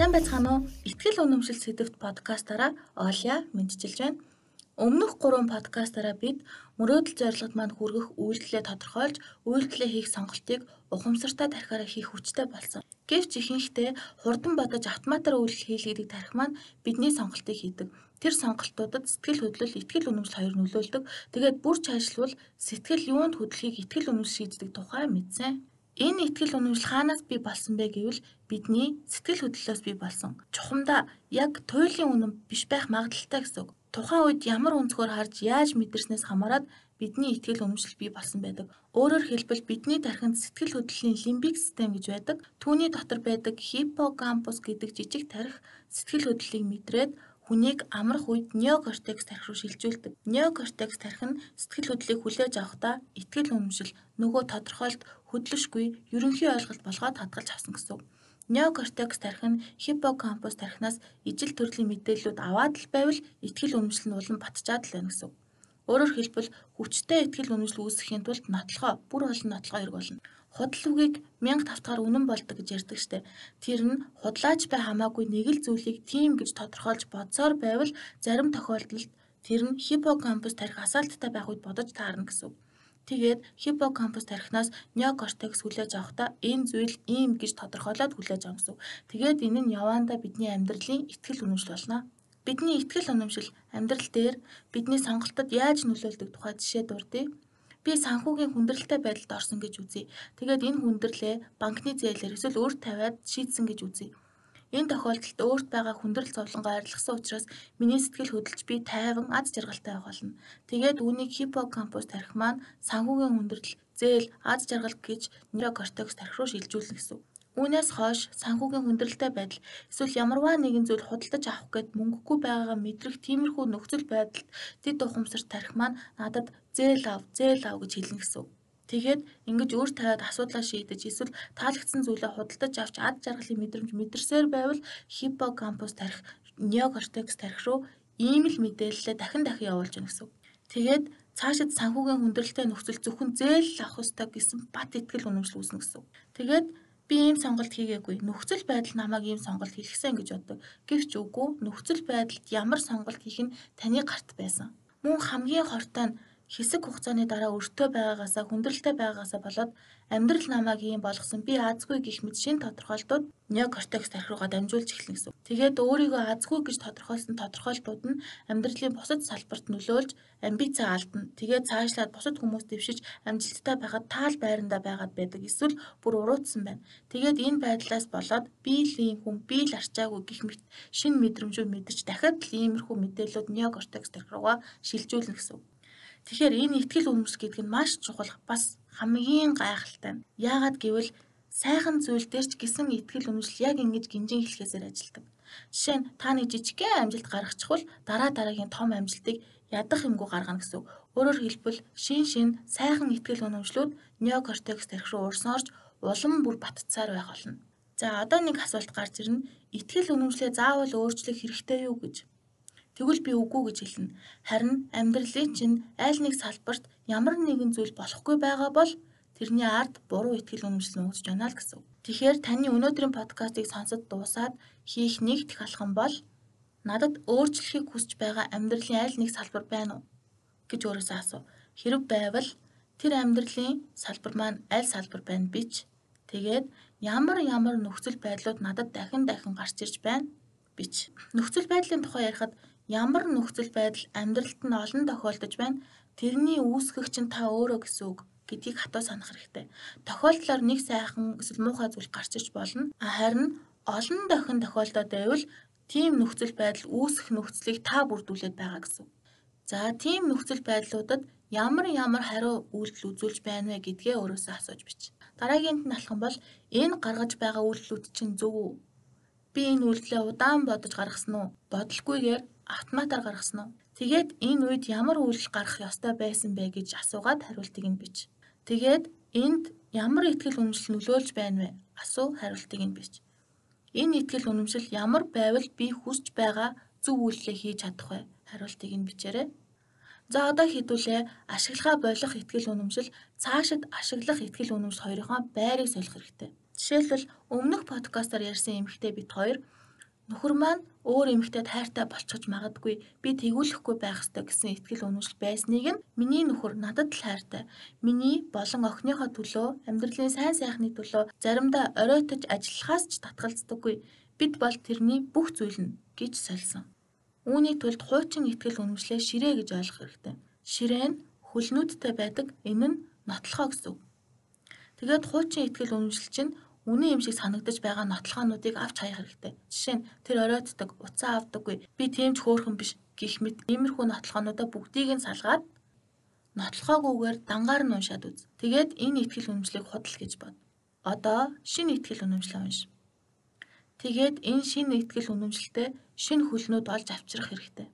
Сайн байцгаана уу? Итгэл үнэмшил сэдвт подкастаараа Оля мэдчилж байна. Өмнөх 3 подкастаараа бид мөрөөдөл зорилгод манд хүргэх үйлдэлээ тодорхойлж, үйлдэлээ хийх сонголтыг ухамсартай тархиараа хийх хүчтэй болсон. Гэвч ихэнхдээ хурдан бодож автоматар үйлдэл хийлгэдэг тархи маань бидний сонголтыг хийдэг. Тэр сонголтуудад сэтгэл хөдлөл, итгэл үнэмшил хоёр нөлөөлдөг. Тэгээд бүр чаашлбал сэтгэл юунд хөдлөхийг итгэл үнэмшил шийддэг тухай мэдсэн. Энэ итгэл үнэмшил хаанаас бий болсон бэ гэвэл бидний сэтгэл хөдлөлөөс бий болсон. Чухамдаа яг туйлын үнэм биш байх магадaltaй гэсэн үг. Тухайн үед ямар өнцгөр харж яаж мэдэрснээс хамаарат бидний итгэл үнэмшил бий болсон байдаг. Өөрөөр хэлбэл бидний тархинд сэтгэл хөдлөлийн лимбик систем гэж байдаг. Түүний дотор байдаг хиппокампус гэдэг жижиг тархи сэтгэл хөдлөлийг мэдрээд хүнийг амрах үед неокортекс тархи руу шилжүүлдэг. Неокортекс тархи нь сэтгэл хөдлөлийг хүлээж авахдаа итгэл үнэмшил нөгөө тодорхойлт хөдлөшгүй ерөнхий ойлголт болгоод хадгалж авсан гэсэн үг. Неокортекс тархи нь хиппокампус тархинаас ижил төрлийн мэдээллүүд аваад л байвал итгэл үнэмшил нь улам батчаад л байна гэсэн үг. Өөрөөр хэлбэл хүчтэй итгэл үнэмшил үүсгэхийн тулд нотлохоо бүр олон нотлохоо хэрэг болно. Худал үгийг 1000 тавтахаар үнэн болдог гэж ярьдаг штэ. Тэр нь худлаач бай хамаагүй нэг л зүйлийг тийм гэж тодорхойлж бодсоор байвал зарим тохиолдолд тэр нь хиппокампус тарих асаалттай байх үед бодож таарна гэсэн үг. Тэгээд хиппокампус тархинаас неокортекс хүлээж авахдаа энэ зүйл ийм гэж тодорхойлоод хүлээж авах гэсэн. Тэгээд энэ нь яваандаа бидний амьдралын ихтгэл үнэмшил болно. Бидний ихтгэл үнэмшил амьдрал дээр бидний сонголтод яаж нөлөөлдөг тухай жишээ дурдъя. Би санхүүгийн хүндрэлтэй байдалд орсон гэж үзье. Тэгээд энэ хүндрэлээ банкны зээлээр эсвэл өөрт тавиад шийдсэн гэж үзье. Энэ тохиолдолд өөрт байгаа хүндрэл зовлонгоо арилгасан учраас миний сэтгэл хөдлөж би тайван аз жаргалтай болно. Тэгээд үүнийг хиппокампус тархи маань санхүүгийн хүндрэл, зээл, аз жаргал гэж нейрокортекс тархи руу шилжүүлнэ гэсэн. Үүнээс хойш санхүүгийн хүндрэлтэй байдал эсвэл ямарваа нэгэн зүйл худалдаж авах гээд мөнгөгүй байгаагаа мэдрэх тиймэрхүү нөхцөл байдалд тэд ухамсар тарих маань надад зээл ав, зээл ав гэж хэлнэ гэсэн. Тэгээд ингэж өөр тавиад асуудлаа шийдэж эсвэл таалагдсан зүйлээ худалдаж авч ад жаргалын мэдрэмж мэдэрсээр байвал хиппокампус тарих, неокортекс тарих руу ийм л мэдээлэлээ дахин дахин явуулж гэнэ гэсэн. Тэгээд цаашид санхүүгийн хүндрэлтэй нөхцөл зөвхөн зээл авах ёстой гэсэн бат итгэл үнэмшил үүснэ гэсэн. Тэгээд би ийм сонголт хийгээгүй. Нөхцөл байдал намайг ийм сонголт хийлгсэн гэж боддог. Гэвч үгүй нөхцөл байдалд ямар сонголт хийх нь таны гарт байсан. Мөн хамгийн хортой нь хэсэг хугацааны дараа өртөө байгаагаасаа хүндрэлтэй байгаагаасаа болоод амьдрал намайг ийм болгосон би азгүй гих мэт шин тодорхойлтууд неокортекс тархи руугаа дамжуулж эхэлнэ гэсэн. Тэгээд өөрийгөө азгүй гэж тодорхойлсон тодорхойлтууд нь амьдралын бусад салбарт нөлөөлж амбиц алдна. Тэгээд цаашлаад бусад хүмүүс дэвшиж амжилттай байхад таал байрандаа байгаад байдаг эсвэл бүр уруутсан байна. Тэгээд энэ байдлаас болоод би л ийм хүн би л арчаагүй гих мэт шин мэдрэмжүүд мэдэрч дахиад л иймэрхүү мэдээллүүд неокортекс тархи руугаа шилжүүлнэ гэсэн. Тэгэхээр энэ ихтгэл үнэмшил гэдэг нь маш чухал бас хамгийн гайхалтай. Яагаад гэвэл сайхан зүйл дээр ч гисэн ихтгэл үнэмшил яг ингэж гинжин хэлхээсээр ажилтдаг. Жишээ нь та нэг жижигхэн амжилт гаргачихвал дараа дараагийн том амжилтыг ядах юмгүй гаргана гэсэн. Өөрөөр хэлбэл шин шин сайхан ихтгэл үнэмшлүүд неокортекс тархи руу урсан орж улам бүр батцаар байх болно. За одоо нэг асуулт гарч ирнэ. Ихтгэл үнэмшлээ заавал өөрчлөх хэрэгтэй юу гэж. Тэгвэл би үгүй гэж хэлнэ. Харин амьдралын чинь аль нэг салбарт ямар нэгэн зүйл болохгүй байгаа бол тэрний ард буруу ихтгэл үнэмшил нуугдж байна л гэсэн. Тэгэхээр таны өнөөдрийн подкастыг сонсод дуусаад хийх нэг их алхам бол надад өөрчлөхийг хүсэж байгаа амьдралын аль нэг салбар байна уу гэж өөрөөсөө асуу. Хэрэг байвал тэр амьдралын салбар маань аль салбар байна бич. Тэгээд ямар ямар нөхцөл байдлууд надад дахин дахин гарч ирж байна бич. Нөхцөл байдлын тухай ярихад ямар нөхцөл байдал амьдралд нь олон тохиолдож байна. Тэрний үүсгэгч нь та өөрөө гэсэн үг гэдгийг хатуу санах хэрэгтэй. Тохиолдлоор нэг сайхан эсвэл муухай зүйл гарч иж болно. Харин олон дахин тохиолдоод байвал тийм нөхцөл байдал үүсэх нөхцөлийг та бүрдүүлээд байгаа гэсэн. За тийм нөхцөл байдлуудад ямар ямар хариу үйлдэл үзүүлж байна вэ гэдгээ өөрөөсөө асууж бич. Дараагийнт нь алхам бол энэ гаргаж байгаа үйлдэлүүд чинь зөв үү? Би энэ үйлдэлээ удаан бодож гаргасан уу? Бодолгүйгээр автоматар гаргасан уу? Тэгээд энэ үед ямар үйлдэл гарах ёстой байсан бэ гэж асуугаад хариултыг нь бич. Тэгээд энд ямар ихтгэл үнэмшил нөлөөлж байна вэ? Асуу хариултыг нь бич. Энэ ихтгэл үнэмшил ямар байвал би хүсэж байгаа зөв үйлдэлээ хийж чадах вэ? Хариултыг нь бичээрэй. За одоо хэдүүлээ ашиглахаа болох ихтгэл үнэмшил цаашид ашиглах ихтгэл үнэмшил хоёрынхоо байрыг солих хэрэгтэй. Жишээлбэл өмнөх подкастаар ярьсан эмэгтэй бит хоёр Нөхөр маань өөр эмэгтэй тайртай болчихж магадгүй би тэгүүлэхгүй байх ёстой гэсэн итгэл үнэмшил байсныг нь миний нөхөр надад л хайртай. Миний болон охиныхоо төлөө амьдралын сайн сайхны төлөө заримдаа оройтож ажиллахаас ч татгалздаггүй. Бид бол тэрний бүх зүйл нь гэж сольсон. Үүний тулд хуучин итгэл үнэмшлээ ширээ гэж ойлгох хэрэгтэй. Ширээ нь хөлнүүдтэй байдаг. Энэ нь нотлохоо гэсэн үг. Тэгээд хуучин итгэл үнэмшил чинь үнэн юм шиг санагдаж байгаа нотлохоонуудыг авч хаях хэрэгтэй. Жишээ нь тэр оройтдаг, уцаа авдаггүй. Би тийм ч хөөрхөн биш гэх мэт иймэрхүү нотлохоонуудаа бүгдийг нь салгаад нотлохоогүйгээр дангаар нь уншаад үз. Тэгээд энэ итгэл үнэмшлийг худал гэж бод. Одоо шинэ итгэл үнэмшлээ унш. Тэгээд энэ шинэ итгэл үнэмшилтэй шинэ хөлнүүд олж авчрах хэрэгтэй.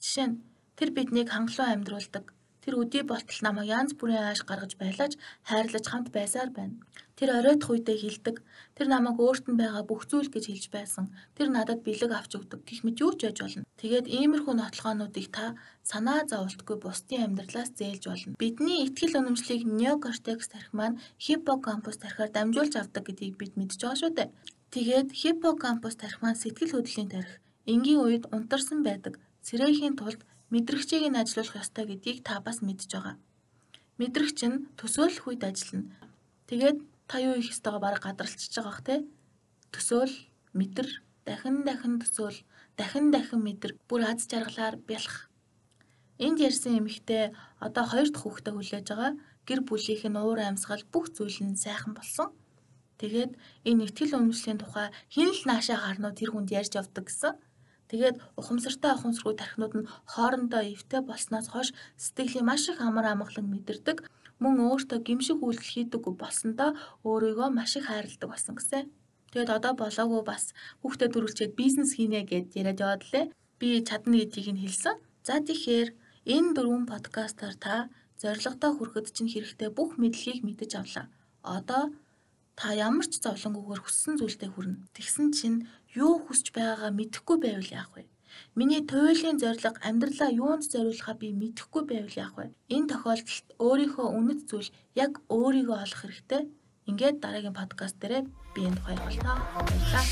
Жишээ нь тэр биднийг хангалуун амьдруулдаг, Тэр өдий болтол намайг янз бүрийн ааш гаргаж байлааж хайрлаж хамт байсаар байна. Тэр оройтх үедээ хилдэг. Тэр намайг өөрт нь байгаа бүх зүйл гэж хэлж байсан. Тэр надад бэлэг авч өгдөг гэх мэт юу ч яж болно. Тэгээд иймэрхүү нотлохоонуудыг та санаа зовлтгүй бусдын амьдралаас зээлж болно. Бидний итгэл үнэмшлийг неокортекс тарих маань хиппокампус тарихаар дамжуулж авдаг гэдгийг бид мэдж байгаа шүү дээ. Тэгээд хиппокампус тарих маань сэтгэл хөдлөлийн тарих. Энгийн үед унтарсан байдаг. Сэрээхийн тулд мэдрэгчийг нь ажилуулах ёстой гэдгийг та бас мэдж байгаа. Мэдрэгч нь төсөөлөх үед ажиллана. Тэгээд та юу хийх ёстойгоо бараг гадралчж байгаа бах те. Төсөөл, мэдэр, дахин дахин төсөөл, дахин дахин мэдэр, бүр аз жаргалаар бялах. Энд ярьсан эмэгтэй одоо хоёр дахь хүүхдээ хүлээж байгаа. Гэр бүлийнх нь уур амьсгал бүх зүйл нь сайхан болсон. Тэгээд энэ ихтгэл үнэмшлийн тухай хин л наашаа гарнуу тэр хүнд ярьж явдаг гэсэн. Тэгээд ухамсартай ухамсаргүй тархинууд нь хоорондоо эвтэй болсноос хойш сэтгэлийн маш их амар амгалан мэдэрдэг. Мөн өөртөө гимшиг үйлдэл хийдэг болсондоо өөрийгөө маш их хайрладаг болсон гэсэн. Тэгээд одоо болоогүй бас хүүхдэд төрүүлчихэд бизнес хийнэ гэд яриад яваад лээ. Би чадна гэдгийг нь хэлсэн. За тэгэхээр энэ дөрвөн подкастаар та зорилготой хүрэхэд чинь хэрэгтэй бүх мэдлэгийг мэдэж авлаа. Одоо та ямар ч зовлонгүйгээр хүссэн зүйлдээ хүрнэ. Тэгсэн чинь юу хүсэж байгаагаа мэдэхгүй байвал яах вэ? Миний туйлын зорилго амьдралаа юунд зориулахаа би мэдэхгүй байвал яах вэ? Энэ тохиолдолд өөрийнхөө үнэт зүйл яг өөрийгөө олох хэрэгтэй. Ингээд дараагийн подкаст дээр би энэ тухай ярилцлаа. Баярлалаа.